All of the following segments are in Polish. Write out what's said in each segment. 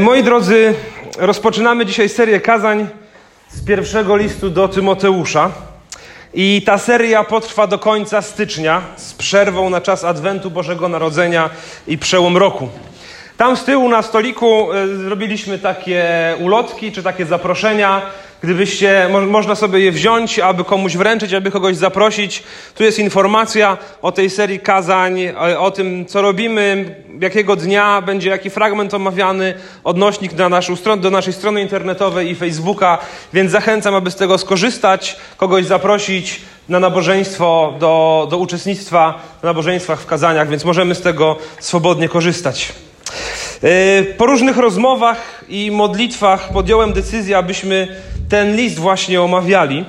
Moi drodzy, rozpoczynamy dzisiaj serię kazań z pierwszego listu do Tymoteusza. I ta seria potrwa do końca stycznia z przerwą na czas Adwentu Bożego Narodzenia i przełom roku. Tam z tyłu na stoliku e, zrobiliśmy takie ulotki czy takie zaproszenia. Gdybyście, mo można sobie je wziąć, aby komuś wręczyć, aby kogoś zaprosić. Tu jest informacja o tej serii kazań, o, o tym, co robimy, jakiego dnia będzie jaki fragment omawiany, odnośnik na naszą stron do naszej strony internetowej i Facebooka, więc zachęcam, aby z tego skorzystać, kogoś zaprosić na nabożeństwo, do, do uczestnictwa w nabożeństwach, w kazaniach, więc możemy z tego swobodnie korzystać. E, po różnych rozmowach i modlitwach podjąłem decyzję, abyśmy ten list właśnie omawiali.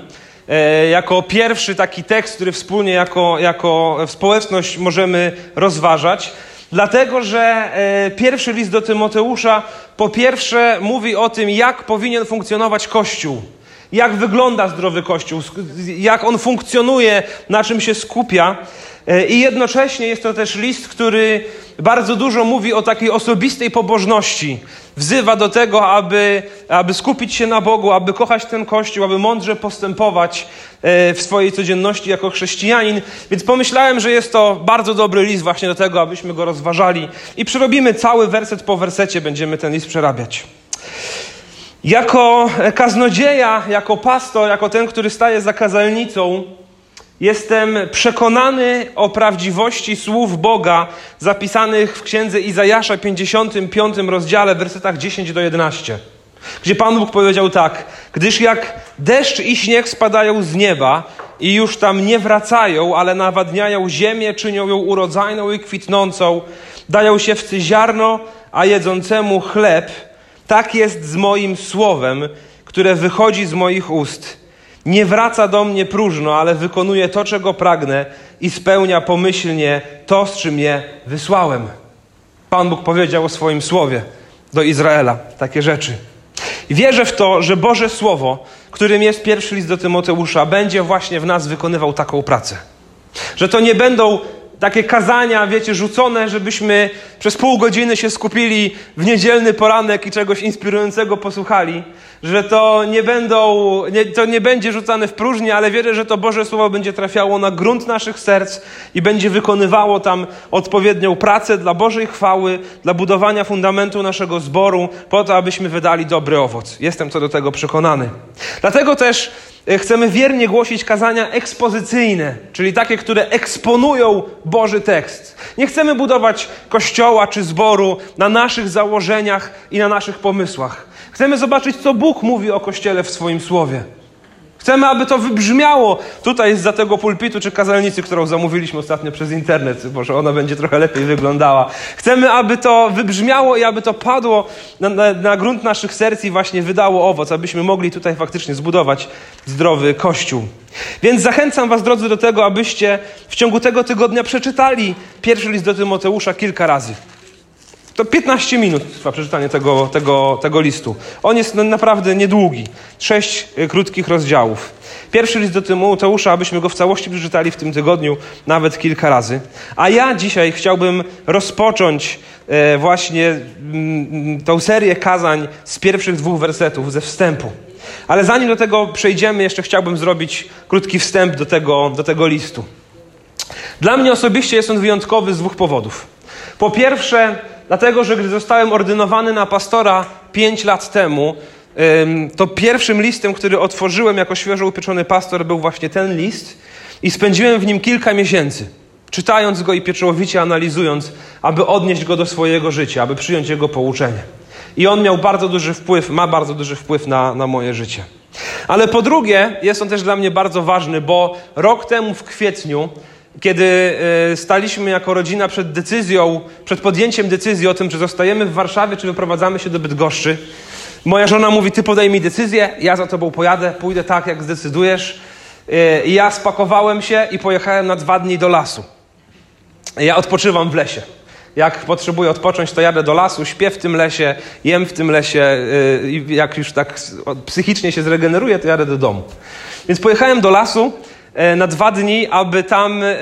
E, jako pierwszy taki tekst, który wspólnie jako, jako społeczność możemy rozważać. Dlatego, że e, pierwszy list do Tymoteusza po pierwsze mówi o tym, jak powinien funkcjonować Kościół jak wygląda zdrowy Kościół, jak on funkcjonuje, na czym się skupia. E, I jednocześnie jest to też list, który bardzo dużo mówi o takiej osobistej pobożności. Wzywa do tego, aby, aby skupić się na Bogu, aby kochać ten Kościół, aby mądrze postępować e, w swojej codzienności jako chrześcijanin. Więc pomyślałem, że jest to bardzo dobry list właśnie do tego, abyśmy go rozważali. I przerobimy cały werset po wersecie, będziemy ten list przerabiać. Jako kaznodzieja, jako pastor, jako ten, który staje za kazalnicą, jestem przekonany o prawdziwości słów Boga zapisanych w księdze Izajasza 55 rozdziale, wersetach 10 do 11. Gdzie Pan Bóg powiedział tak: Gdyż jak deszcz i śnieg spadają z nieba i już tam nie wracają, ale nawadniają ziemię, czynią ją urodzajną i kwitnącą, dają siewcy ziarno, a jedzącemu chleb, tak jest z moim słowem, które wychodzi z moich ust. Nie wraca do mnie próżno, ale wykonuje to, czego pragnę i spełnia pomyślnie to, z czym je wysłałem. Pan Bóg powiedział o swoim słowie do Izraela takie rzeczy. Wierzę w to, że Boże Słowo, którym jest pierwszy list do Tymoteusza, będzie właśnie w nas wykonywał taką pracę. Że to nie będą takie kazania, wiecie, rzucone, żebyśmy przez pół godziny się skupili w niedzielny poranek i czegoś inspirującego posłuchali, że to nie będą, nie, to nie będzie rzucane w próżnię, ale wierzę, że to Boże Słowo będzie trafiało na grunt naszych serc i będzie wykonywało tam odpowiednią pracę dla Bożej chwały, dla budowania fundamentu naszego zboru, po to, abyśmy wydali dobry owoc. Jestem co do tego przekonany. Dlatego też E, chcemy wiernie głosić kazania ekspozycyjne, czyli takie, które eksponują Boży tekst. Nie chcemy budować kościoła czy zboru na naszych założeniach i na naszych pomysłach. Chcemy zobaczyć, co Bóg mówi o kościele w swoim słowie. Chcemy, aby to wybrzmiało tutaj za tego pulpitu czy kazalnicy, którą zamówiliśmy ostatnio przez internet, może ona będzie trochę lepiej wyglądała. Chcemy, aby to wybrzmiało i aby to padło na, na, na grunt naszych serc i właśnie wydało owoc, abyśmy mogli tutaj faktycznie zbudować zdrowy kościół. Więc zachęcam Was, drodzy, do tego, abyście w ciągu tego tygodnia przeczytali pierwszy list do Tymoteusza kilka razy. To 15 minut trwa przeczytanie tego, tego, tego listu. On jest naprawdę niedługi. Sześć e, krótkich rozdziałów. Pierwszy list do Tymoteusza, abyśmy go w całości przeczytali w tym tygodniu nawet kilka razy. A ja dzisiaj chciałbym rozpocząć e, właśnie mm, tą serię kazań z pierwszych dwóch wersetów, ze wstępu. Ale zanim do tego przejdziemy, jeszcze chciałbym zrobić krótki wstęp do tego, do tego listu. Dla mnie osobiście jest on wyjątkowy z dwóch powodów. Po pierwsze, Dlatego, że gdy zostałem ordynowany na pastora pięć lat temu, to pierwszym listem, który otworzyłem jako świeżo upieczony pastor, był właśnie ten list i spędziłem w nim kilka miesięcy, czytając go i pieczołowicie analizując, aby odnieść go do swojego życia, aby przyjąć jego pouczenie. I on miał bardzo duży wpływ, ma bardzo duży wpływ na, na moje życie. Ale po drugie, jest on też dla mnie bardzo ważny, bo rok temu w kwietniu kiedy e, staliśmy jako rodzina przed decyzją, przed podjęciem decyzji o tym, czy zostajemy w Warszawie, czy wyprowadzamy się do Bydgoszczy, moja żona mówi, ty podaj mi decyzję, ja za tobą pojadę, pójdę tak, jak zdecydujesz. E, I ja spakowałem się i pojechałem na dwa dni do lasu. Ja odpoczywam w lesie. Jak potrzebuję odpocząć, to jadę do lasu, śpię w tym lesie, jem w tym lesie e, jak już tak psychicznie się zregeneruję, to jadę do domu. Więc pojechałem do lasu na dwa dni, aby tam e,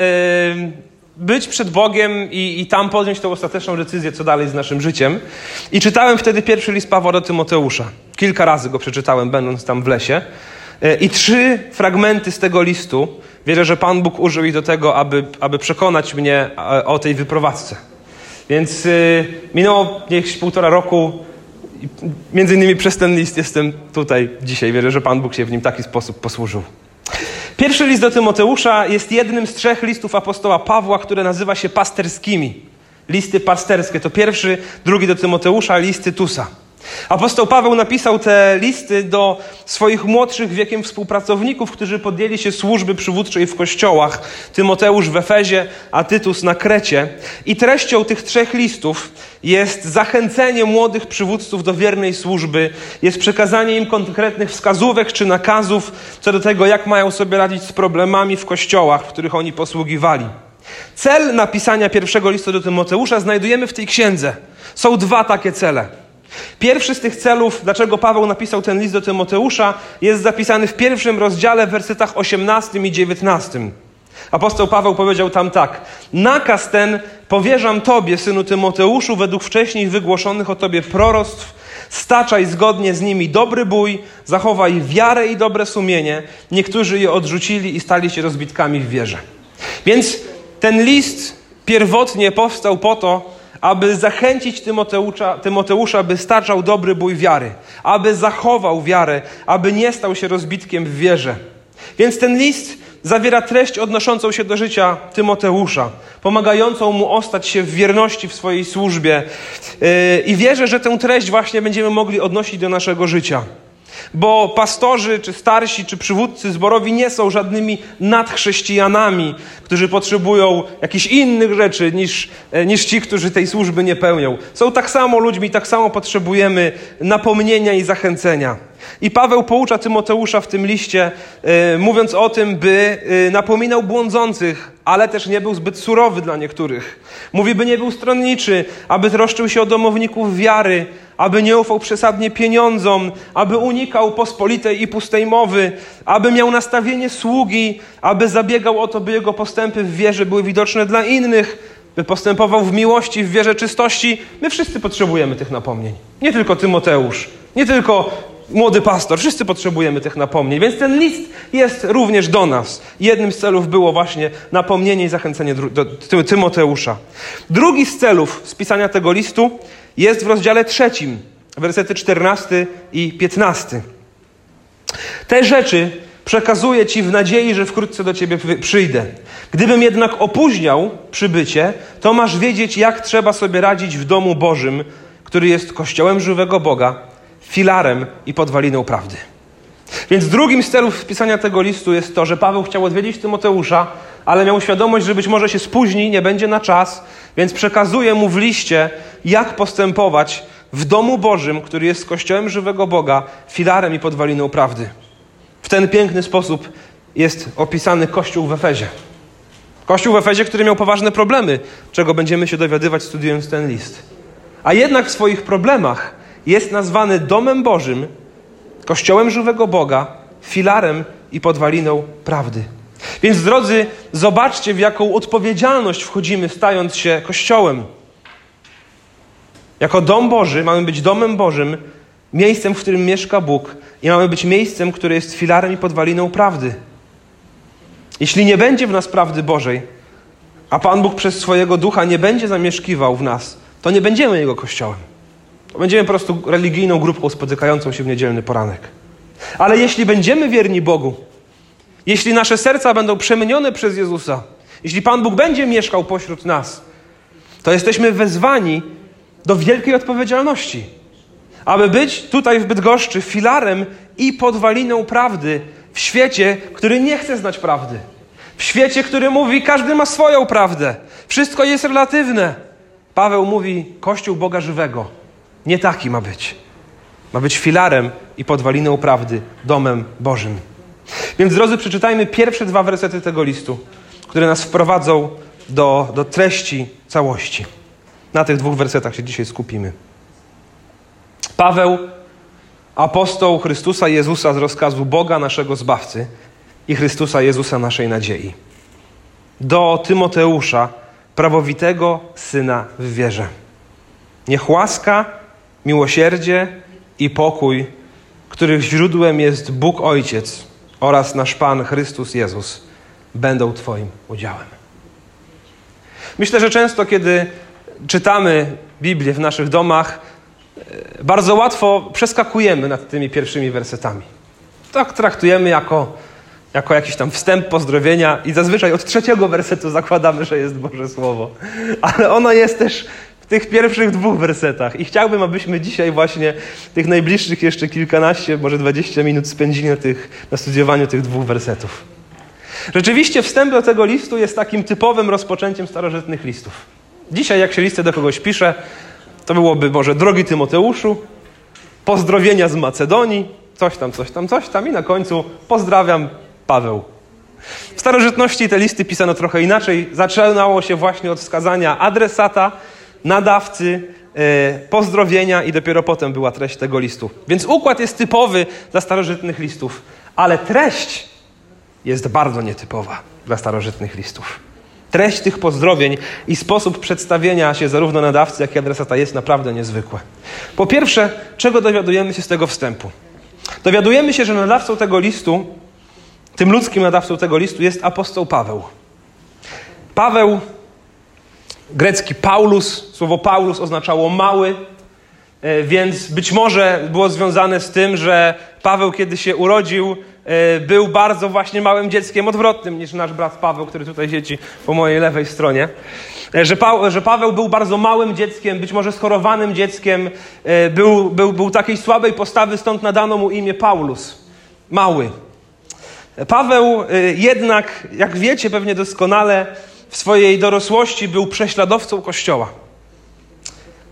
być przed Bogiem i, i tam podjąć tę ostateczną decyzję, co dalej z naszym życiem. I czytałem wtedy pierwszy list Pawła do Tymoteusza. Kilka razy go przeczytałem, będąc tam w lesie. E, I trzy fragmenty z tego listu wierzę, że Pan Bóg użył ich do tego, aby, aby przekonać mnie e, o tej wyprowadzce. Więc y, minęło niech półtora roku. Między innymi przez ten list jestem tutaj dzisiaj. Wierzę, że Pan Bóg się w nim w taki sposób posłużył. Pierwszy list do Tymoteusza jest jednym z trzech listów apostoła Pawła, które nazywa się pasterskimi. Listy pasterskie to pierwszy, drugi do Tymoteusza, list Tytusa. Apostoł Paweł napisał te listy do swoich młodszych wiekiem współpracowników, którzy podjęli się służby przywódczej w kościołach. Tymoteusz w Efezie, a Tytus na Krecie. I treścią tych trzech listów jest zachęcenie młodych przywódców do wiernej służby, jest przekazanie im konkretnych wskazówek czy nakazów co do tego, jak mają sobie radzić z problemami w kościołach, w których oni posługiwali. Cel napisania pierwszego listu do Tymoteusza znajdujemy w tej księdze. Są dwa takie cele. Pierwszy z tych celów, dlaczego Paweł napisał ten list do Tymoteusza, jest zapisany w pierwszym rozdziale w wersetach 18 i 19. Apostoł Paweł powiedział tam tak: Nakaz ten powierzam Tobie, synu Tymoteuszu, według wcześniej wygłoszonych o Tobie proroctw. Staczaj zgodnie z nimi dobry bój, zachowaj wiarę i dobre sumienie. Niektórzy je odrzucili i stali się rozbitkami w wierze. Więc ten list pierwotnie powstał po to, aby zachęcić Tymoteusza, Tymoteusza, by staczał dobry bój wiary, aby zachował wiarę, aby nie stał się rozbitkiem w wierze. Więc ten list zawiera treść odnoszącą się do życia Tymoteusza, pomagającą mu ostać się w wierności w swojej służbie. Yy, I wierzę, że tę treść właśnie będziemy mogli odnosić do naszego życia. Bo pastorzy, czy starsi, czy przywódcy zborowi nie są żadnymi nadchrześcijanami, którzy potrzebują jakichś innych rzeczy niż, e, niż ci, którzy tej służby nie pełnią. Są tak samo ludźmi, tak samo potrzebujemy napomnienia i zachęcenia. I Paweł poucza Tymoteusza w tym liście, yy, mówiąc o tym, by yy, napominał błądzących, ale też nie był zbyt surowy dla niektórych. Mówi, by nie był stronniczy, aby troszczył się o domowników wiary, aby nie ufał przesadnie pieniądzom, aby unikał pospolitej i pustej mowy, aby miał nastawienie sługi, aby zabiegał o to, by jego postępy w wierze były widoczne dla innych, by postępował w miłości, w wierze czystości. My wszyscy potrzebujemy tych napomnień. Nie tylko Tymoteusz, nie tylko młody pastor, wszyscy potrzebujemy tych napomnień, więc ten list jest również do nas. Jednym z celów było właśnie napomnienie i zachęcenie do Tymoteusza. Drugi z celów spisania tego listu jest w rozdziale trzecim, wersety 14 i 15. Te rzeczy przekazuję Ci w nadziei, że wkrótce do Ciebie przyjdę. Gdybym jednak opóźniał przybycie, to masz wiedzieć, jak trzeba sobie radzić w domu Bożym, który jest kościołem żywego Boga, filarem i podwaliną prawdy. Więc drugim z celów wpisania tego listu jest to, że Paweł chciał odwiedzić Tymoteusza, ale miał świadomość, że być może się spóźni, nie będzie na czas, więc przekazuje mu w liście, jak postępować w domu Bożym, który jest kościołem żywego Boga, filarem i podwaliną prawdy. W ten piękny sposób jest opisany Kościół w Efezie. Kościół w Efezie, który miał poważne problemy, czego będziemy się dowiadywać studiując ten list. A jednak w swoich problemach jest nazwany domem Bożym, kościołem żywego Boga, filarem i podwaliną prawdy. Więc drodzy, zobaczcie, w jaką odpowiedzialność wchodzimy, stając się kościołem. Jako dom Boży mamy być domem Bożym, miejscem, w którym mieszka Bóg i mamy być miejscem, które jest filarem i podwaliną prawdy. Jeśli nie będzie w nas prawdy Bożej, a Pan Bóg przez swojego ducha nie będzie zamieszkiwał w nas, to nie będziemy Jego kościołem. Będziemy po prostu religijną grupką spotykającą się w niedzielny poranek. Ale jeśli będziemy wierni Bogu, jeśli nasze serca będą przemienione przez Jezusa, jeśli Pan Bóg będzie mieszkał pośród nas, to jesteśmy wezwani do wielkiej odpowiedzialności, aby być tutaj w Bydgoszczy filarem i podwaliną prawdy w świecie, który nie chce znać prawdy. W świecie, który mówi, każdy ma swoją prawdę, wszystko jest relatywne. Paweł mówi, Kościół Boga żywego. Nie taki ma być. Ma być filarem i podwaliną prawdy, domem Bożym. Więc drodzy, przeczytajmy pierwsze dwa wersety tego listu, które nas wprowadzą do, do treści całości. Na tych dwóch wersetach się dzisiaj skupimy. Paweł, apostoł Chrystusa Jezusa z rozkazu Boga, naszego Zbawcy i Chrystusa Jezusa, naszej nadziei. Do Tymoteusza, prawowitego Syna w wierze. Niech łaska, miłosierdzie i pokój, których źródłem jest Bóg Ojciec oraz nasz Pan Chrystus Jezus, będą Twoim udziałem. Myślę, że często, kiedy czytamy Biblię w naszych domach, e, bardzo łatwo przeskakujemy nad tymi pierwszymi wersetami. Tak traktujemy jako, jako jakiś tam wstęp pozdrowienia i zazwyczaj od trzeciego wersetu zakładamy, że jest Boże Słowo. Ale ono jest też tych pierwszych dwóch wersetach. I chciałbym, abyśmy dzisiaj właśnie tych najbliższych jeszcze kilkanaście, może dwadzieścia minut spędzili na, tych, na studiowaniu tych dwóch wersetów. Rzeczywiście wstęp do tego listu jest takim typowym rozpoczęciem starożytnych listów. Dzisiaj, jak się listę do kogoś pisze, to byłoby może drogi Tymoteuszu, pozdrowienia z Macedonii, coś tam, coś tam, coś tam i na końcu pozdrawiam Paweł. W starożytności te listy pisano trochę inaczej. Zaczynało się właśnie od wskazania adresata, nadawcy, e, pozdrowienia i dopiero potem była treść tego listu. Więc układ jest typowy dla starożytnych listów, ale treść jest bardzo nietypowa dla starożytnych listów. Treść tych pozdrowień i sposób przedstawienia się zarówno nadawcy, jak i adresata jest naprawdę niezwykłe. Po pierwsze, czego dowiadujemy się z tego wstępu? Dowiadujemy się, że nadawcą tego listu, tym ludzkim nadawcą tego listu jest apostoł Paweł. Paweł, grecki Paulus, słowo Paulus oznaczało mały, e, więc być może było związane z tym, że Paweł, kiedy się urodził, e, był bardzo właśnie małym dzieckiem, odwrotnym niż nasz brat Paweł, który tutaj siedzi po mojej lewej stronie. E, że, pa, że Paweł był bardzo małym dzieckiem, być może schorowanym dzieckiem, był, był, był takiej słabej postawy, stąd nadano mu imię Paulus. Mały. Paweł jednak, jak wiecie pewnie doskonale, w swojej dorosłości był prześladowcą Kościoła.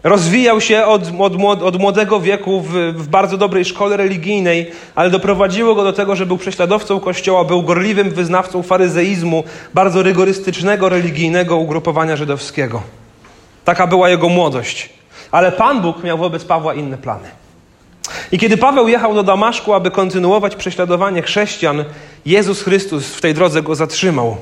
Rozwijał się od, od, od młodego wieku w, w, bardzo dobrej szkole religijnej, ale doprowadziło go do tego, że był prześladowcą Kościoła, był gorliwym wyznawcą faryzeizmu, bardzo rygorystycznego religijnego ugrupowania żydowskiego. Taka była jego młodość. Ale Pan Bóg miał wobec Pawła inne plany. I kiedy Paweł jechał do Damaszku, aby kontynuować prześladowanie chrześcijan, Jezus Chrystus w tej drodze go zatrzymał.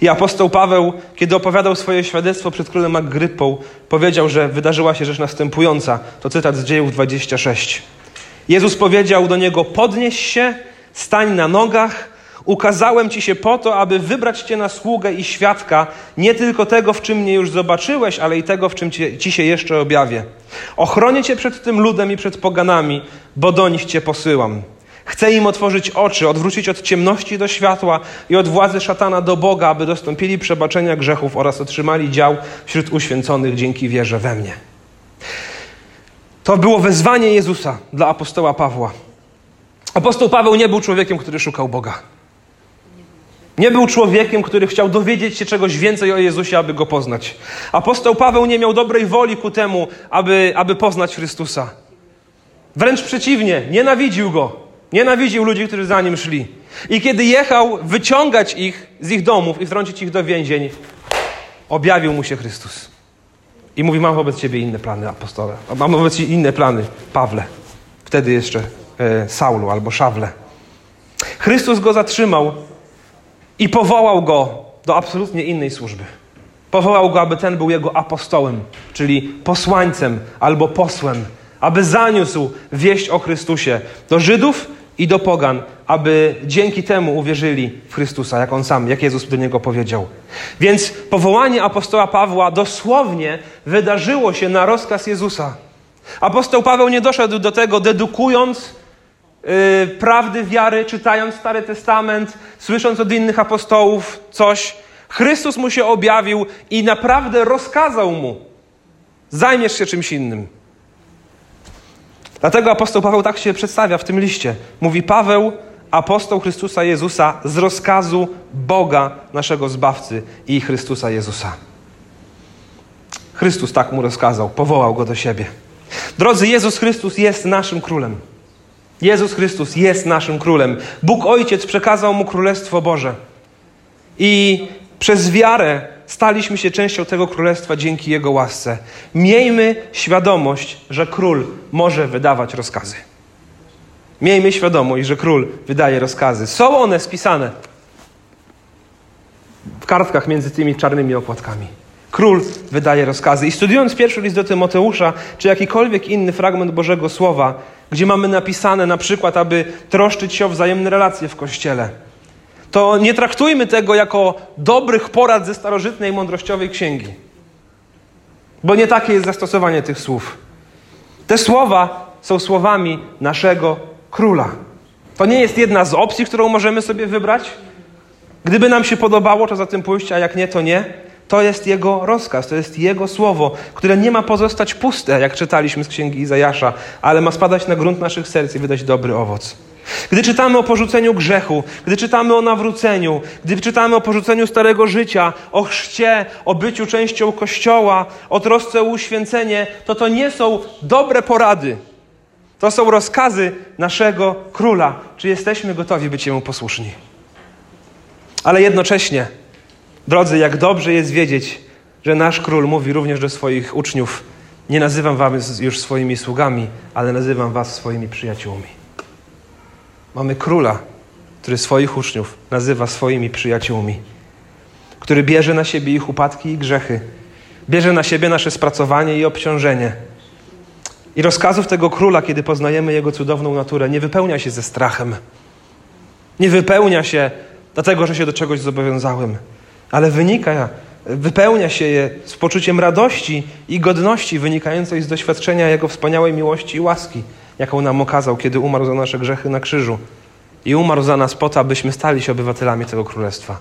I apostoł Paweł, kiedy opowiadał swoje świadectwo przed królem Agrypą, powiedział, że wydarzyła się rzecz następująca. To cytat z dziejów 26. Jezus powiedział do niego: Podnieś się, stań na nogach. Ukazałem ci się po to, aby wybrać cię na sługę i świadka, nie tylko tego, w czym mnie już zobaczyłeś, ale i tego, w czym ci, ci się jeszcze objawię. Ochronię cię przed tym ludem i przed poganami, bo do nich cię posyłam. Chce im otworzyć oczy, odwrócić od ciemności do światła i od władzy szatana do Boga, aby dostąpili przebaczenia grzechów oraz otrzymali dział wśród uświęconych dzięki wierze we mnie. To było wezwanie Jezusa dla apostoła Pawła. Apostoł Paweł nie był człowiekiem, który szukał Boga. Nie był człowiekiem, który chciał dowiedzieć się czegoś więcej o Jezusie, aby go poznać. Apostoł Paweł nie miał dobrej woli ku temu, aby, aby poznać Chrystusa. Wręcz przeciwnie, nienawidził go. Nienawidził ludzi, którzy za nim szli. I kiedy jechał wyciągać ich z ich domów i wtrącić ich do więzień, objawił mu się Chrystus. I mówi: Mam wobec ciebie inne plany, apostole. Mam wobec ciebie inne plany, Pawle. Wtedy jeszcze e, Saulu albo Szawle. Chrystus go zatrzymał i powołał go do absolutnie innej służby. Powołał go, aby ten był jego apostołem, czyli posłańcem albo posłem, aby zaniósł wieść o Chrystusie do Żydów i do pogan, aby dzięki temu uwierzyli w Chrystusa, jak on sam, jak Jezus do niego powiedział. Więc powołanie apostoła Pawła dosłownie wydarzyło się na rozkaz Jezusa. Apostoł Paweł nie doszedł do tego, dedukując yy, prawdy wiary, czytając Stary Testament, słysząc od innych apostołów coś. Chrystus mu się objawił i naprawdę rozkazał mu: zajmiesz się czymś innym. Dlatego apostoł Paweł tak się przedstawia w tym liście. Mówi Paweł, apostoł Chrystusa Jezusa z rozkazu Boga, naszego Zbawcy i Chrystusa Jezusa. Chrystus tak mu rozkazał, powołał go do siebie. Drodzy, Jezus Chrystus jest naszym królem. Jezus Chrystus jest naszym królem. Bóg Ojciec przekazał mu Królestwo Boże. I przez wiarę staliśmy się częścią tego królestwa dzięki Jego łasce. Miejmy świadomość, że król może wydawać rozkazy. Miejmy świadomość, że król wydaje rozkazy. Są one spisane. w kartkach między tymi czarnymi okładkami. Król wydaje rozkazy. I studiując pierwszy list do Tymoteusza, czy jakikolwiek inny fragment Bożego Słowa, gdzie mamy napisane na przykład, aby troszczyć się o wzajemne relacje w Kościele, to nie traktujmy tego jako dobrych porad ze starożytnej, mądrościowej księgi. Bo nie takie jest zastosowanie tych słów. Te słowa są słowami naszego króla. To nie jest jedna z opcji, którą możemy sobie wybrać. Gdyby nam się podobało, to za tym pójść, a jak nie, to nie. To jest Jego rozkaz, to jest Jego słowo, które nie ma pozostać puste, jak czytaliśmy z księgi Izajasza, ale ma spadać na grunt naszych serc i wydać dobry owoc. Gdy czytamy o porzuceniu grzechu, gdy czytamy o nawróceniu, gdy czytamy o porzuceniu starego życia, o chrzcie, o byciu częścią Kościoła, o trosce o uświęcenie, to to nie są dobre porady. To są rozkazy naszego króla. Czy jesteśmy gotowi być jemu posłuszni? Ale jednocześnie, drodzy, jak dobrze jest wiedzieć, że nasz król mówi również do swoich uczniów: Nie nazywam was już swoimi sługami, ale nazywam was swoimi przyjaciółmi. Mamy króla, który swoich uczniów nazywa swoimi przyjaciółmi, który bierze na siebie ich upadki i grzechy, bierze na siebie nasze spracowanie i obciążenie. I rozkazów tego króla, kiedy poznajemy jego cudowną naturę, nie wypełnia się ze strachem. Nie wypełnia się dlatego, że się do czegoś zobowiązałem, ale wynika, wypełnia się je z poczuciem radości i godności wynikającej z doświadczenia Jego wspaniałej miłości i łaski jaką nam okazał, kiedy umarł za nasze grzechy na krzyżu. I umarł za nas po to, abyśmy stali się obywatelami tego królestwa.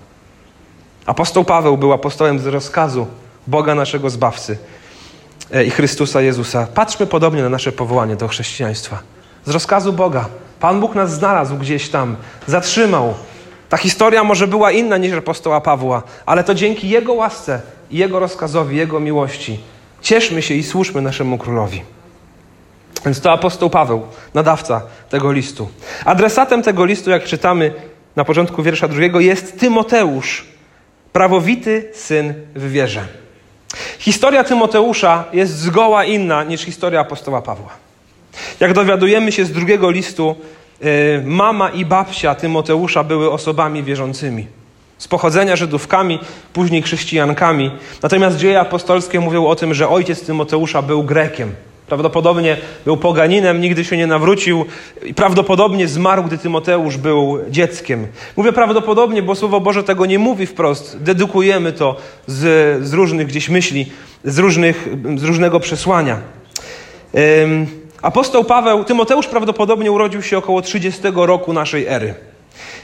Apostoł Paweł był apostołem z rozkazu Boga naszego Zbawcy e, i Chrystusa Jezusa. Patrzmy podobnie na nasze powołanie do chrześcijaństwa. Z rozkazu Boga. Pan Bóg nas znalazł gdzieś tam, zatrzymał. Ta historia może była inna niż apostoła Pawła, ale to dzięki Jego łasce Jego rozkazowi, Jego miłości. Cieszmy się i służmy naszemu królowi. Więc to apostoł Paweł, nadawca tego listu. Adresatem tego listu, jak czytamy na początku wiersza drugiego, jest Tymoteusz, prawowity syn w wierze. Historia Tymoteusza jest zgoła inna niż historia apostoła Pawła. Jak dowiadujemy się z drugiego listu, y, mama i babcia Tymoteusza były osobami wierzącymi. Z pochodzenia Żydówkami, później chrześcijankami. Natomiast dzieje apostolskie mówią o tym, że ojciec Tymoteusza był Grekiem. Prawdopodobnie był poganinem, nigdy się nie nawrócił i prawdopodobnie zmarł, gdy Tymoteusz był dzieckiem. Mówię prawdopodobnie, bo Słowo Boże tego nie mówi wprost. Dedukujemy to z, z różnych gdzieś myśli, z, różnych, z różnego przesłania. Um, apostoł Paweł, Tymoteusz prawdopodobnie urodził się około 30 roku naszej ery.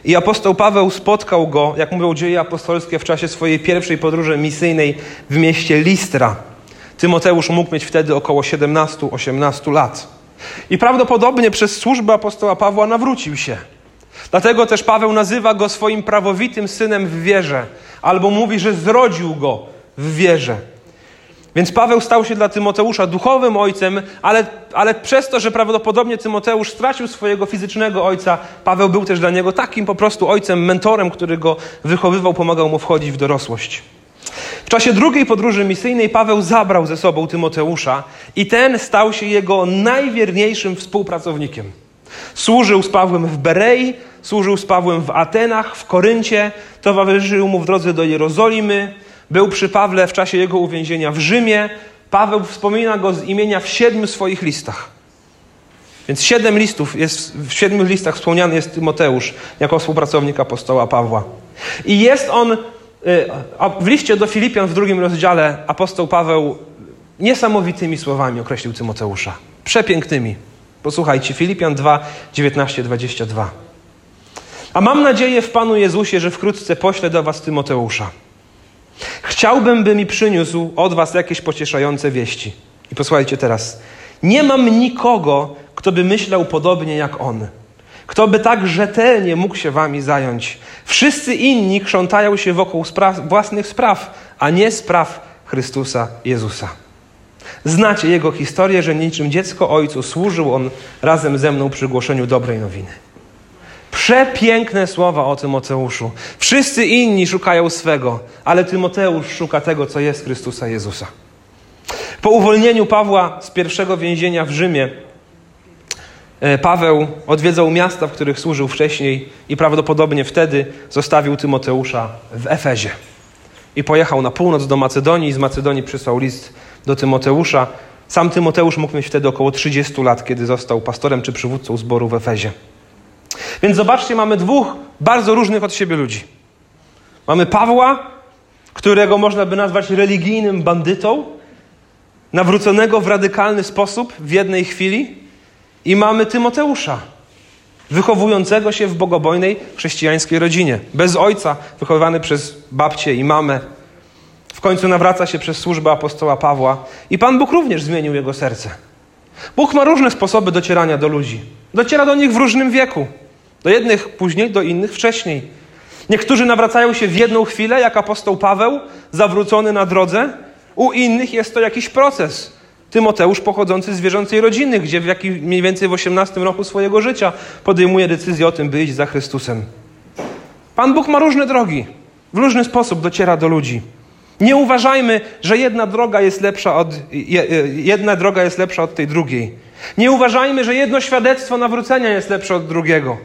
I apostoł Paweł spotkał go, jak mówią dzieje apostolskie, w czasie swojej pierwszej podróży misyjnej w mieście Listra. Tymoteusz mógł mieć wtedy około 17-18 lat. I prawdopodobnie przez służbę apostoła Pawła nawrócił się. Dlatego też Paweł nazywa go swoim prawowitym synem w wierze, albo mówi, że zrodził go w wierze. Więc Paweł stał się dla Tymoteusza duchowym ojcem, ale, ale przez to, że prawdopodobnie Tymoteusz stracił swojego fizycznego ojca, Paweł był też dla niego takim po prostu ojcem, mentorem, który go wychowywał, pomagał mu wchodzić w dorosłość. W czasie drugiej podróży misyjnej Paweł zabrał ze sobą Tymoteusza i ten stał się jego najwierniejszym współpracownikiem. Służył z Pawłem w Berei, służył z Pawłem w Atenach, w Koryncie, towarzyszył mu w drodze do Jerozolimy, był przy Pawle w czasie jego uwięzienia w Rzymie. Paweł wspomina go z imienia w siedmiu swoich listach. Więc siedem listów jest, w siedmiu listach wspomniany jest Tymoteusz jako współpracownik apostoła Pawła. I jest on w liście do Filipian w drugim rozdziale apostoł Paweł niesamowitymi słowami określił Tymoteusza. Przepięknymi. Posłuchajcie, Filipian 2, 19, 22. A mam nadzieję w Panu Jezusie, że wkrótce poślę do Was Tymoteusza. Chciałbym, by mi przyniósł od Was jakieś pocieszające wieści. I posłuchajcie teraz. Nie mam nikogo, kto by myślał podobnie jak on kto by tak rzetelnie mógł się wami zająć? Wszyscy inni krzątają się wokół spraw, własnych spraw, a nie spraw Chrystusa Jezusa. Znacie jego historię, że niczym dziecko ojcu służył on razem ze mną przy głoszeniu dobrej nowiny. Przepiękne słowa o Tymoteuszu. Wszyscy inni szukają swego, ale Tymoteusz szuka tego, co jest Chrystusa Jezusa. Po uwolnieniu Pawła z pierwszego więzienia w Rzymie, Paweł odwiedzał miasta, w których służył wcześniej i prawdopodobnie wtedy zostawił Tymoteusza w Efezie. i pojechał na północ do Macedonii z Macedonii przysłał list do Tymoteusza. Sam Tymoteusz mógł mieć wtedy około 30 lat, kiedy został pastorem czy przywódcą zboru w Efezie. Więc zobaczcie, mamy dwóch bardzo różnych od siebie ludzi. Mamy Pawła, którego można by nazwać religijnym bandytą, nawróconego w radykalny sposób w jednej chwili, i mamy Tymoteusza, wychowującego się w bogobojnej chrześcijańskiej rodzinie, bez ojca, wychowywany przez babcię i mamę. W końcu nawraca się przez służbę apostoła Pawła i Pan Bóg również zmienił jego serce. Bóg ma różne sposoby docierania do ludzi. Dociera do nich w różnym wieku. Do jednych później, do innych wcześniej. Niektórzy nawracają się w jedną chwilę, jak apostoł Paweł, zawrócony na drodze. U innych jest to jakiś proces. Tymoteusz pochodzący z wierzącej rodziny, gdzie w jakim, mniej więcej w 18 roku swojego życia podejmuje decyzję o tym, by iść za Chrystusem. Pan Bóg ma różne drogi. W różny sposób dociera do ludzi. Nie uważajmy, że jedna droga jest lepsza od, jedna droga jest lepsza od tej drugiej. Nie uważajmy, że jedno świadectwo nawrócenia jest lepsze od drugiego.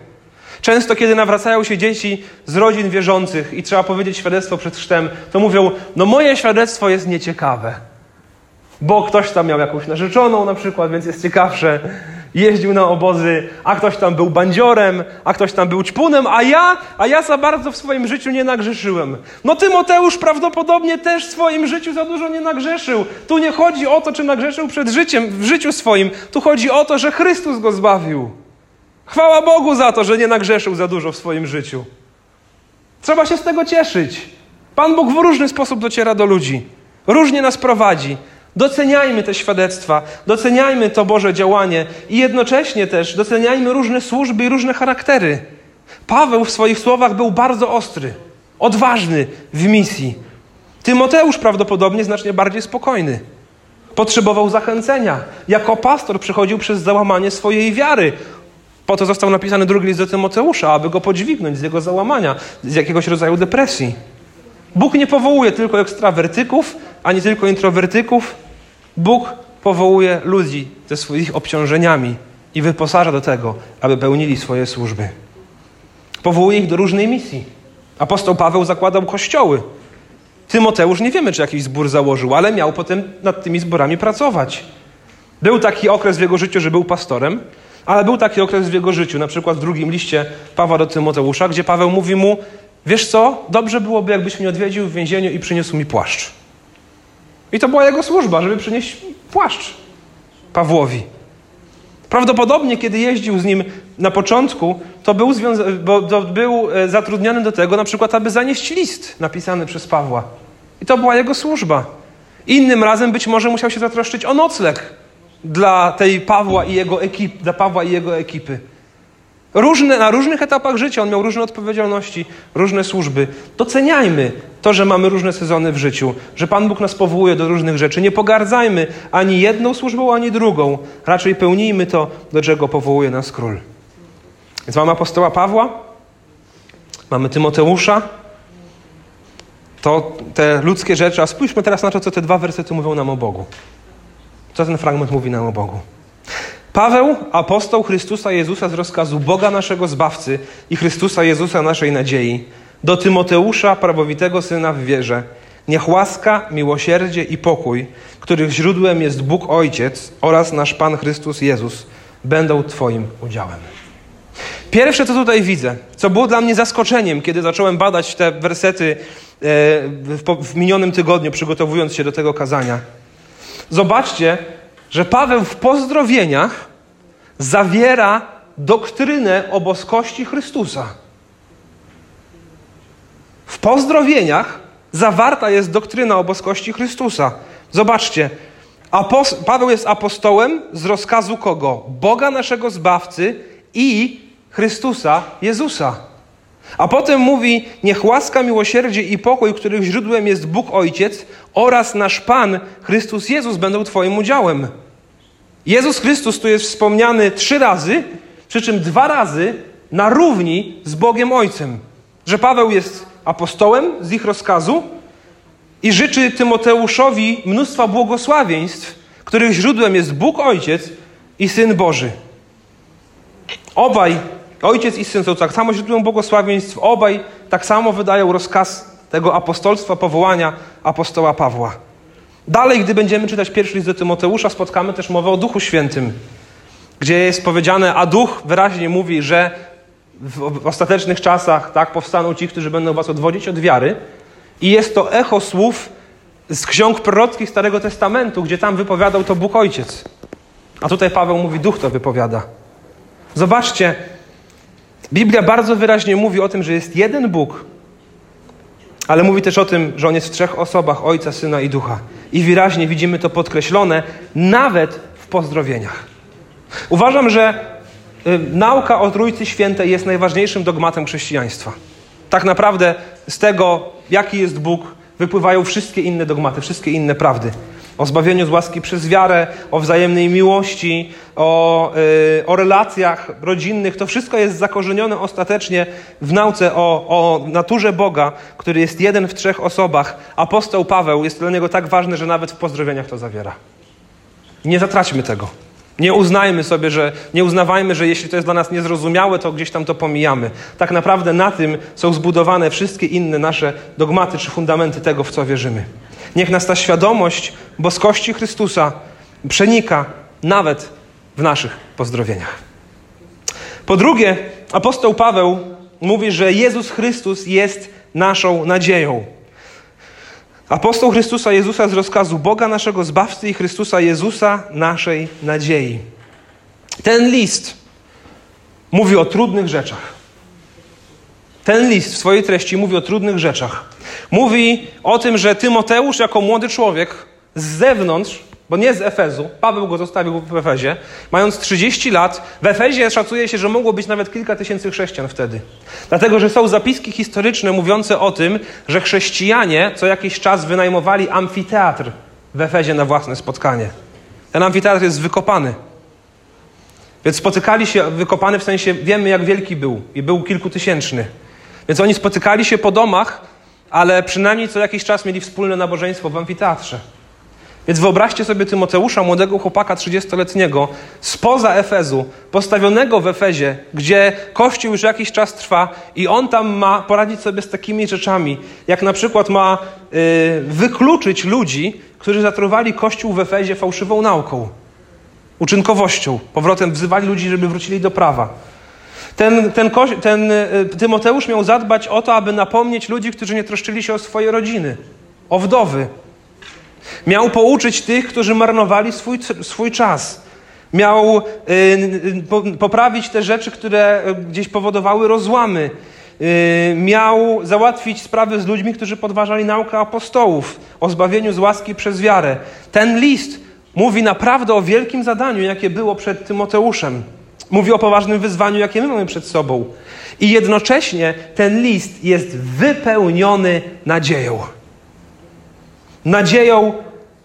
Często, kiedy nawracają się dzieci z rodzin wierzących i trzeba powiedzieć świadectwo przed chrztem, to mówią: No, moje świadectwo jest nieciekawe. Bo ktoś tam miał jakąś narzeczoną na przykład, więc jest ciekawsze. Jeździł na obozy, a ktoś tam był bandziorem, a ktoś tam był ćpunem, a ja, a ja za bardzo w swoim życiu nie nagrzeszyłem. No Tymoteusz prawdopodobnie też w swoim życiu za dużo nie nagrzeszył. Tu nie chodzi o to, czy nagrzeszył przed życiem, w życiu swoim. Tu chodzi o to, że Chrystus go zbawił. Chwała Bogu za to, że nie nagrzeszył za dużo w swoim życiu. Trzeba się z tego cieszyć. Pan Bóg w różny sposób dociera do ludzi. Różnie nas prowadzi. Doceniajmy te świadectwa, doceniajmy to Boże działanie i jednocześnie też doceniajmy różne służby i różne charaktery. Paweł w swoich słowach był bardzo ostry, odważny w misji. Tymoteusz prawdopodobnie znacznie bardziej spokojny. Potrzebował zachęcenia. Jako pastor przechodził przez załamanie swojej wiary. Po to został napisany drugi list do Tymoteusza, aby go podźwignąć z jego załamania, z jakiegoś rodzaju depresji. Bóg nie powołuje tylko ekstrawertyków, ani tylko introwertyków. Bóg powołuje ludzi ze swoimi obciążeniami i wyposaża do tego, aby pełnili swoje służby. Powołuje ich do różnej misji. Apostoł Paweł zakładał kościoły. Tymoteusz nie wiemy, czy jakiś zbór założył, ale miał potem nad tymi zborami pracować. Był taki okres w jego życiu, że był pastorem, ale był taki okres w jego życiu, na przykład w drugim liście Pawła do Tymoteusza, gdzie Paweł mówi mu: Wiesz co, dobrze byłoby, jakbyś mnie odwiedził w więzieniu i przyniósł mi płaszcz. I to była jego służba, żeby przynieść płaszcz Pawłowi. Prawdopodobnie, kiedy jeździł z nim na początku, to był, to był e, zatrudniony do tego, na przykład, aby zanieść list napisany przez Pawła. I to była jego służba. Innym razem być może musiał się zatroszczyć o nocleg dla tej Pawła i jego ekipy, dla Pawła i jego ekipy. Różne, na różnych etapach życia on miał różne odpowiedzialności, różne służby. Doceniajmy to, że mamy różne sezony w życiu, że Pan Bóg nas powołuje do różnych rzeczy. Nie pogardzajmy ani jedną służbą, ani drugą. Raczej pełnijmy to, do czego powołuje nas król. Więc mamy apostoła Pawła, mamy Tymoteusza, to te ludzkie rzeczy, a spójrzmy teraz na to, co te dwa wersety mówią nam o Bogu. Co ten fragment mówi nam o Bogu. Paweł, apostoł Chrystusa Jezusa z rozkazu Boga naszego Zbawcy i Chrystusa Jezusa naszej nadziei, do Tymoteusza, prawowitego syna w wierze, niech łaska, miłosierdzie i pokój, których źródłem jest Bóg Ojciec oraz nasz Pan Chrystus Jezus, będą Twoim udziałem. Pierwsze, co tutaj widzę, co było dla mnie zaskoczeniem, kiedy zacząłem badać te wersety e, w minionym tygodniu, przygotowując się do tego kazania. Zobaczcie, że Paweł w pozdrowieniach zawiera doktrynę o boskości Chrystusa. W pozdrowieniach zawarta jest doktryna o boskości Chrystusa. Zobaczcie, Paweł jest apostołem z rozkazu kogo? Boga naszego Zbawcy i Chrystusa Jezusa. A potem mówi: Niech łaska, miłosierdzie i pokój, których źródłem jest Bóg Ojciec oraz nasz Pan Chrystus Jezus będą Twoim udziałem. Jezus Chrystus tu jest wspomniany trzy razy, przy czym dwa razy na równi z Bogiem Ojcem. Że Paweł jest apostołem z ich rozkazu i życzy Tymoteuszowi mnóstwa błogosławieństw, których źródłem jest Bóg Ojciec i Syn Boży. Obaj, Ojciec i Syn są tak samo źródłem błogosławieństw, obaj tak samo wydają rozkaz tego apostolstwa, powołania apostoła Pawła. Dalej, gdy będziemy czytać pierwszy list do Tymoteusza, spotkamy też mowę o Duchu Świętym, gdzie jest powiedziane, a Duch wyraźnie mówi, że w ostatecznych czasach tak powstaną ci, którzy będą was odwodzić od wiary. I jest to echo słów z ksiąg prorockich Starego Testamentu, gdzie tam wypowiadał to Bóg Ojciec. A tutaj Paweł mówi, Duch to wypowiada. Zobaczcie, Biblia bardzo wyraźnie mówi o tym, że jest jeden Bóg, ale mówi też o tym, że On jest w trzech osobach Ojca, Syna i Ducha. I wyraźnie widzimy to podkreślone nawet w pozdrowieniach. Uważam, że y, nauka o Trójcy Świętej jest najważniejszym dogmatem chrześcijaństwa. Tak naprawdę z tego, jaki jest Bóg, wypływają wszystkie inne dogmaty, wszystkie inne prawdy. O zbawieniu z łaski przez wiarę, o wzajemnej miłości, o, yy, o relacjach rodzinnych. To wszystko jest zakorzenione ostatecznie w nauce o, o naturze Boga, który jest jeden w trzech osobach. Apostoł Paweł jest dla niego tak ważny, że nawet w pozdrowieniach to zawiera. Nie zatraćmy tego. Nie uznajmy sobie, że nie uznawajmy, że jeśli to jest dla nas niezrozumiałe, to gdzieś tam to pomijamy. Tak naprawdę na tym są zbudowane wszystkie inne nasze dogmaty czy fundamenty tego, w co wierzymy. Niech nas ta świadomość boskości Chrystusa przenika nawet w naszych pozdrowieniach. Po drugie, apostoł Paweł mówi, że Jezus Chrystus jest naszą nadzieją. Apostoł Chrystusa Jezusa z rozkazu Boga naszego Zbawcy i Chrystusa Jezusa naszej nadziei. Ten list mówi o trudnych rzeczach. Ten list w swojej treści mówi o trudnych rzeczach. Mówi o tym, że Tymoteusz jako młody człowiek z zewnątrz bo nie z Efezu. Paweł go zostawił w Efezie. Mając 30 lat, w Efezie szacuje się, że mogło być nawet kilka tysięcy chrześcijan wtedy. Dlatego, że są zapiski historyczne mówiące o tym, że chrześcijanie co jakiś czas wynajmowali amfiteatr w Efezie na własne spotkanie. Ten amfiteatr jest wykopany. Więc spotykali się, wykopany w sensie, wiemy jak wielki był i był kilkutysięczny. Więc oni spotykali się po domach, ale przynajmniej co jakiś czas mieli wspólne nabożeństwo w amfiteatrze. Więc wyobraźcie sobie Tymoteusza, młodego chłopaka 30-letniego, spoza Efezu, postawionego w Efezie, gdzie Kościół już jakiś czas trwa i on tam ma poradzić sobie z takimi rzeczami, jak na przykład ma yy, wykluczyć ludzi, którzy zatruwali Kościół w Efezie fałszywą nauką, uczynkowością, powrotem wzywali ludzi, żeby wrócili do prawa. Ten, ten, ten y, Tymoteusz miał zadbać o to, aby napomnieć ludzi, którzy nie troszczyli się o swoje rodziny, o wdowy, Miał pouczyć tych, którzy marnowali swój, swój czas. Miał y, po, poprawić te rzeczy, które y, gdzieś powodowały rozłamy. Y, miał załatwić sprawy z ludźmi, którzy podważali naukę apostołów o zbawieniu z łaski przez wiarę. Ten list mówi naprawdę o wielkim zadaniu, jakie było przed Tymoteuszem. Mówi o poważnym wyzwaniu, jakie my mamy przed sobą. I jednocześnie ten list jest wypełniony nadzieją. Nadzieją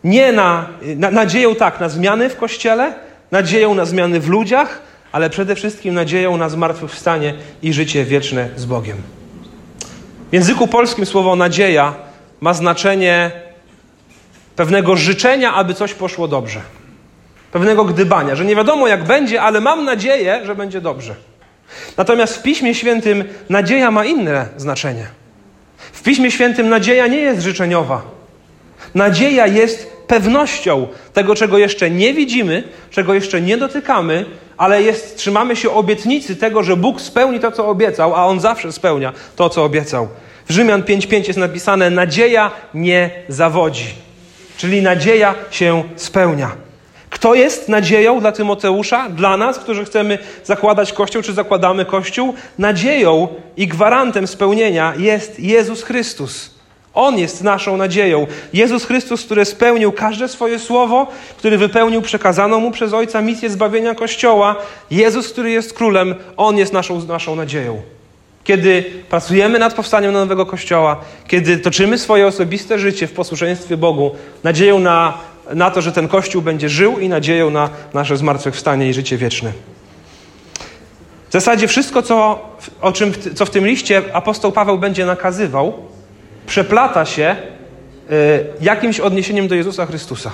nie na, na, nadzieją tak, na zmiany w Kościele, nadzieją na zmiany w ludziach, ale przede wszystkim nadzieją na zmartwychwstanie i życie wieczne z Bogiem. W języku polskim słowo nadzieja ma znaczenie pewnego życzenia, aby coś poszło dobrze. Pewnego gdybania, że nie wiadomo jak będzie, ale mam nadzieję, że będzie dobrze. Natomiast w Piśmie Świętym nadzieja ma inne znaczenie. W Piśmie Świętym nadzieja nie jest życzeniowa. Nadzieja jest pewnością tego, czego jeszcze nie widzimy, czego jeszcze nie dotykamy, ale jest, trzymamy się obietnicy tego, że Bóg spełni to, co obiecał, a On zawsze spełnia to, co obiecał. W Rzymian 5:5 jest napisane: Nadzieja nie zawodzi, czyli nadzieja się spełnia. Kto jest nadzieją dla Tymoteusza, dla nas, którzy chcemy zakładać Kościół, czy zakładamy Kościół? Nadzieją i gwarantem spełnienia jest Jezus Chrystus. On jest naszą nadzieją. Jezus Chrystus, który spełnił każde swoje słowo, który wypełnił przekazaną mu przez Ojca misję zbawienia Kościoła. Jezus, który jest królem, On jest naszą, naszą nadzieją. Kiedy pracujemy nad powstaniem nowego Kościoła, kiedy toczymy swoje osobiste życie w posłuszeństwie Bogu, nadzieją na, na to, że ten Kościół będzie żył i nadzieją na nasze zmartwychwstanie i życie wieczne. W zasadzie wszystko, co, o czym, co w tym liście apostoł Paweł będzie nakazywał, przeplata się y, jakimś odniesieniem do Jezusa Chrystusa.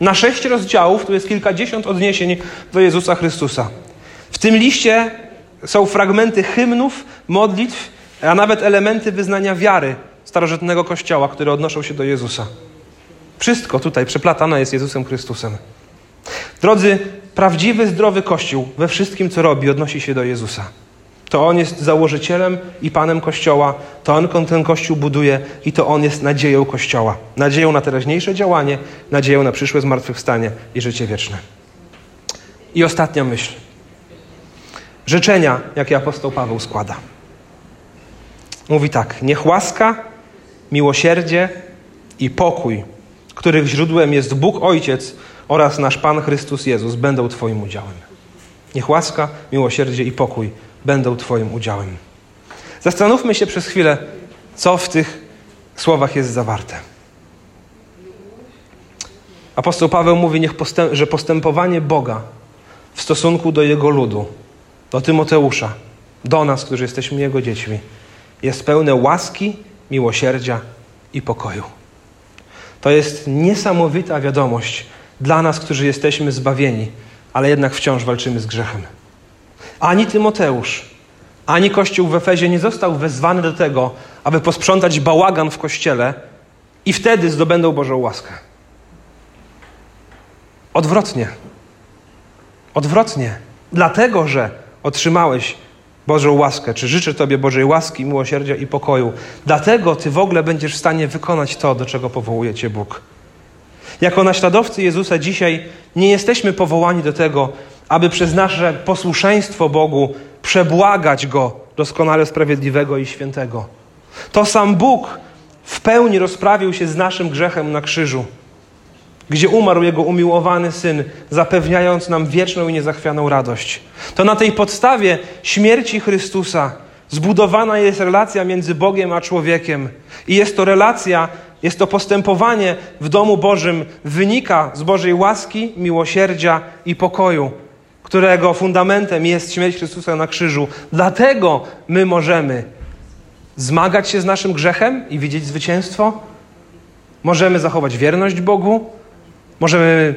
Na sześć rozdziałów tu jest kilkadziesiąt odniesień do Jezusa Chrystusa. W tym liście są fragmenty hymnów, modlitw, a nawet elementy wyznania wiary starożytnego kościoła, które odnoszą się do Jezusa. Wszystko tutaj przeplatane jest Jezusem Chrystusem. Drodzy, prawdziwy, zdrowy Kościół we wszystkim, co robi, odnosi się do Jezusa. To On jest założycielem i Panem Kościoła, to On ten Kościół buduje i to On jest nadzieją Kościoła. Nadzieją na teraźniejsze działanie, nadzieją na przyszłe zmartwychwstanie i życie wieczne. I ostatnia myśl. Życzenia, jakie apostoł Paweł składa. Mówi tak: Niech łaska, miłosierdzie i pokój, których źródłem jest Bóg Ojciec oraz nasz Pan Chrystus Jezus, będą Twoim udziałem. Niech łaska, miłosierdzie i pokój będą Twoim udziałem. Zastanówmy się przez chwilę, co w tych słowach jest zawarte. Apostoł Paweł mówi, niech że postępowanie Boga w stosunku do Jego ludu, do Tymoteusza, do nas, którzy jesteśmy Jego dziećmi, jest pełne łaski, miłosierdzia i pokoju. To jest niesamowita wiadomość dla nas, którzy jesteśmy zbawieni, ale jednak wciąż walczymy z grzechem. Ani Tymoteusz, ani Kościół w Efezie nie został wezwany do tego, aby posprzątać bałagan w kościele i wtedy zdobędą Bożą łaskę. Odwrotnie. Odwrotnie. Dlatego, że otrzymałeś Bożą łaskę, czy życzę Tobie Bożej łaski, miłosierdzia i pokoju. Dlatego Ty w ogóle będziesz w stanie wykonać to, do czego powołuje Cię Bóg. Jako naśladowcy Jezusa dzisiaj nie jesteśmy powołani do tego, aby przez nasze posłuszeństwo Bogu przebłagać Go, doskonale sprawiedliwego i świętego. To sam Bóg w pełni rozprawił się z naszym grzechem na krzyżu, gdzie umarł Jego umiłowany Syn, zapewniając nam wieczną i niezachwianą radość. To na tej podstawie śmierci Chrystusa zbudowana jest relacja między Bogiem a człowiekiem. I jest to relacja, jest to postępowanie w domu Bożym, wynika z Bożej łaski, miłosierdzia i pokoju którego fundamentem jest śmierć Chrystusa na krzyżu. Dlatego my możemy zmagać się z naszym grzechem i widzieć zwycięstwo. Możemy zachować wierność Bogu. Możemy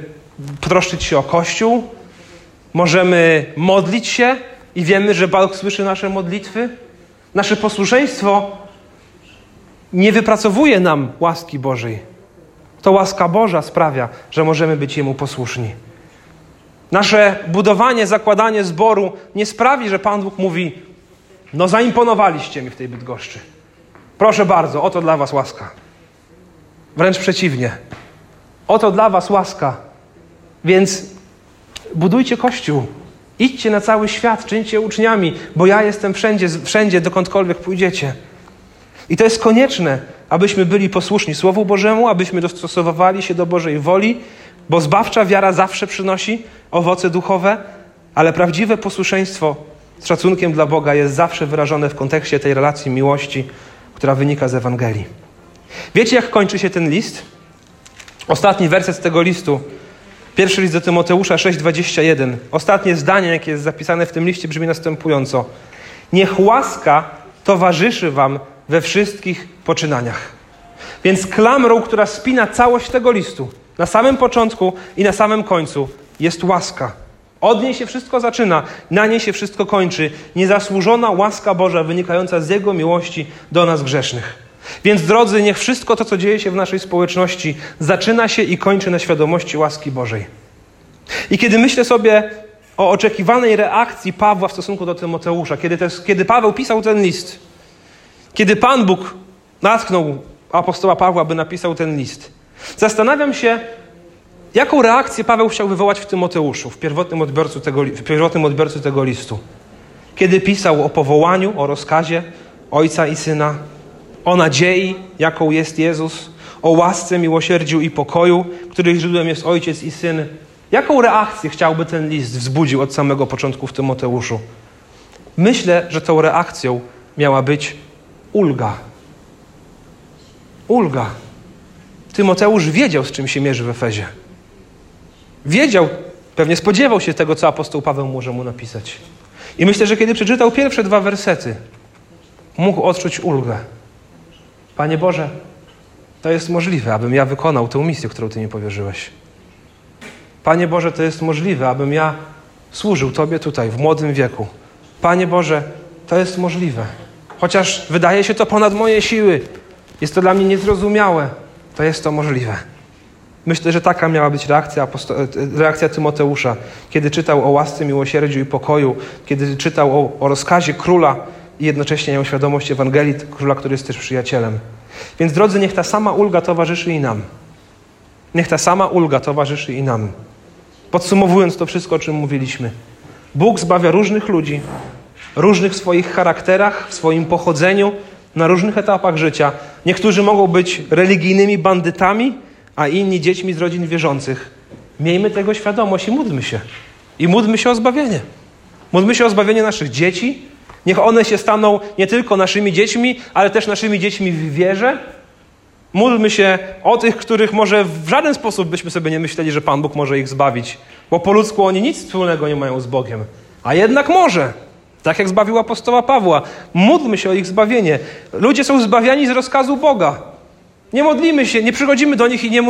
potroszczyć się o Kościół. Możemy modlić się i wiemy, że Bóg słyszy nasze modlitwy. Nasze posłuszeństwo nie wypracowuje nam łaski Bożej. To łaska Boża sprawia, że możemy być Jemu posłuszni. Nasze budowanie, zakładanie zboru nie sprawi, że Pan Bóg mówi: No, zaimponowaliście mi w tej Bydgoszczy. Proszę bardzo, oto dla Was łaska. Wręcz przeciwnie. Oto dla Was łaska. Więc budujcie kościół. Idźcie na cały świat, czyńcie uczniami, bo ja jestem wszędzie, wszędzie, dokądkolwiek pójdziecie. I to jest konieczne, abyśmy byli posłuszni Słowu Bożemu, abyśmy dostosowywali się do Bożej woli, bo zbawcza wiara zawsze przynosi owoce duchowe, ale prawdziwe posłuszeństwo z szacunkiem dla Boga jest zawsze wyrażone w kontekście tej relacji miłości, która wynika z Ewangelii. Wiecie, jak kończy się ten list? Ostatni werset tego listu. Pierwszy list do Tymoteusza 6,21. Ostatnie zdanie, jakie jest zapisane w tym liście, brzmi następująco. Niech łaska towarzyszy wam we wszystkich poczynaniach. Więc klamrą, która spina całość tego listu, na samym początku i na samym końcu jest łaska. Od niej się wszystko zaczyna, na niej się wszystko kończy. Niezasłużona łaska Boża wynikająca z Jego miłości do nas grzesznych. Więc drodzy, niech wszystko to, co dzieje się w naszej społeczności, zaczyna się i kończy na świadomości łaski Bożej. I kiedy myślę sobie o oczekiwanej reakcji Pawła w stosunku do Tymoteusza, kiedy, kiedy Paweł pisał ten list, kiedy Pan Bóg natknął apostoła Pawła, by napisał ten list, Zastanawiam się, jaką reakcję Paweł chciał wywołać w Tymoteuszu, w pierwotnym odbiorcu tego, w pierwotnym odbiorcu tego listu. Kiedy pisał o powołaniu, o rozkazie Ojca i Syna, o nadziei, jaką jest Jezus, o łasce, miłosierdziu i pokoju, których źródłem jest Ojciec i Syn. Jaką reakcję chciałby ten list wzbudził od samego początku w Tymoteuszu? Myślę, że tą reakcją miała być ulga. Ulga. Tymoteusz wiedział, z czym się mierzy w Efezie. Wiedział, pewnie spodziewał się tego, co apostoł Paweł może mu napisać. I myślę, że kiedy przeczytał pierwsze dwa wersety, mógł odczuć ulgę. Panie Boże, to jest możliwe, abym ja wykonał tę misję, którą Ty mi powierzyłeś. Panie Boże, to jest możliwe, abym ja służył Tobie tutaj, w młodym wieku. Panie Boże, to jest możliwe. Chociaż wydaje się to ponad moje siły, Jest to dla mnie niezrozumiałe. To jest to możliwe. Myślę, że taka miała być reakcja, reakcja Tymoteusza, kiedy czytał o łasce, miłosierdziu i pokoju, kiedy czytał o, o rozkazie króla i jednocześnie miał świadomość Ewangelii króla, który jest też przyjacielem. Więc drodzy, niech ta sama ulga towarzyszy i nam. Niech ta sama ulga towarzyszy i nam. Podsumowując to wszystko, o czym mówiliśmy. Bóg zbawia różnych ludzi, różnych w swoich charakterach, w swoim pochodzeniu, na różnych etapach życia. Niektórzy mogą być religijnymi bandytami, a inni dziećmi z rodzin wierzących. Miejmy tego świadomość i módlmy się. I módlmy się o zbawienie. Módlmy się o zbawienie naszych dzieci. Niech one się staną nie tylko naszymi dziećmi, ale też naszymi dziećmi w wierze. Módlmy się o tych, których może w żaden sposób byśmy sobie nie myśleli, że Pan Bóg może ich zbawić, bo po ludzku oni nic wspólnego nie mają z Bogiem. A jednak może. Tak jak zbawił apostoła Pawła. Módlmy się o ich zbawienie. Ludzie są zbawiani z rozkazu Boga. Nie modlimy się, nie przychodzimy do nich i nie,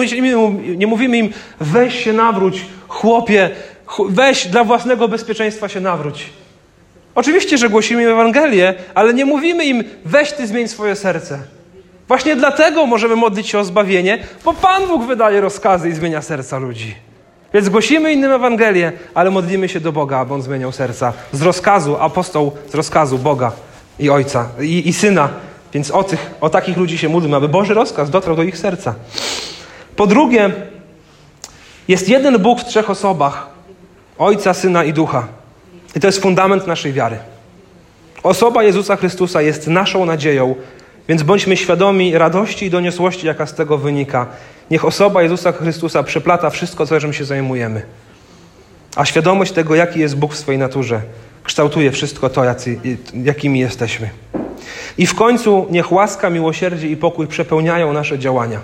nie mówimy im weź się nawróć, chłopie, weź dla własnego bezpieczeństwa się nawróć. Oczywiście, że głosimy im Ewangelię, ale nie mówimy im weź ty zmień swoje serce. Właśnie dlatego możemy modlić się o zbawienie, bo Pan Bóg wydaje rozkazy i zmienia serca ludzi. Więc głosimy innym Ewangelię, ale modlimy się do Boga, aby On zmieniał serca. Z rozkazu, apostoł z rozkazu Boga i Ojca i, i Syna. Więc o, tych, o takich ludzi się módlmy, aby Boży rozkaz dotarł do ich serca. Po drugie, jest jeden Bóg w trzech osobach. Ojca, Syna i Ducha. I to jest fundament naszej wiary. Osoba Jezusa Chrystusa jest naszą nadzieją, więc bądźmy świadomi radości i doniosłości, jaka z tego wynika. Niech osoba Jezusa Chrystusa przeplata wszystko, co czym się zajmujemy. A świadomość tego, jaki jest Bóg w swojej naturze, kształtuje wszystko to, jacy, jakimi jesteśmy. I w końcu niech łaska, miłosierdzie i pokój przepełniają nasze działania.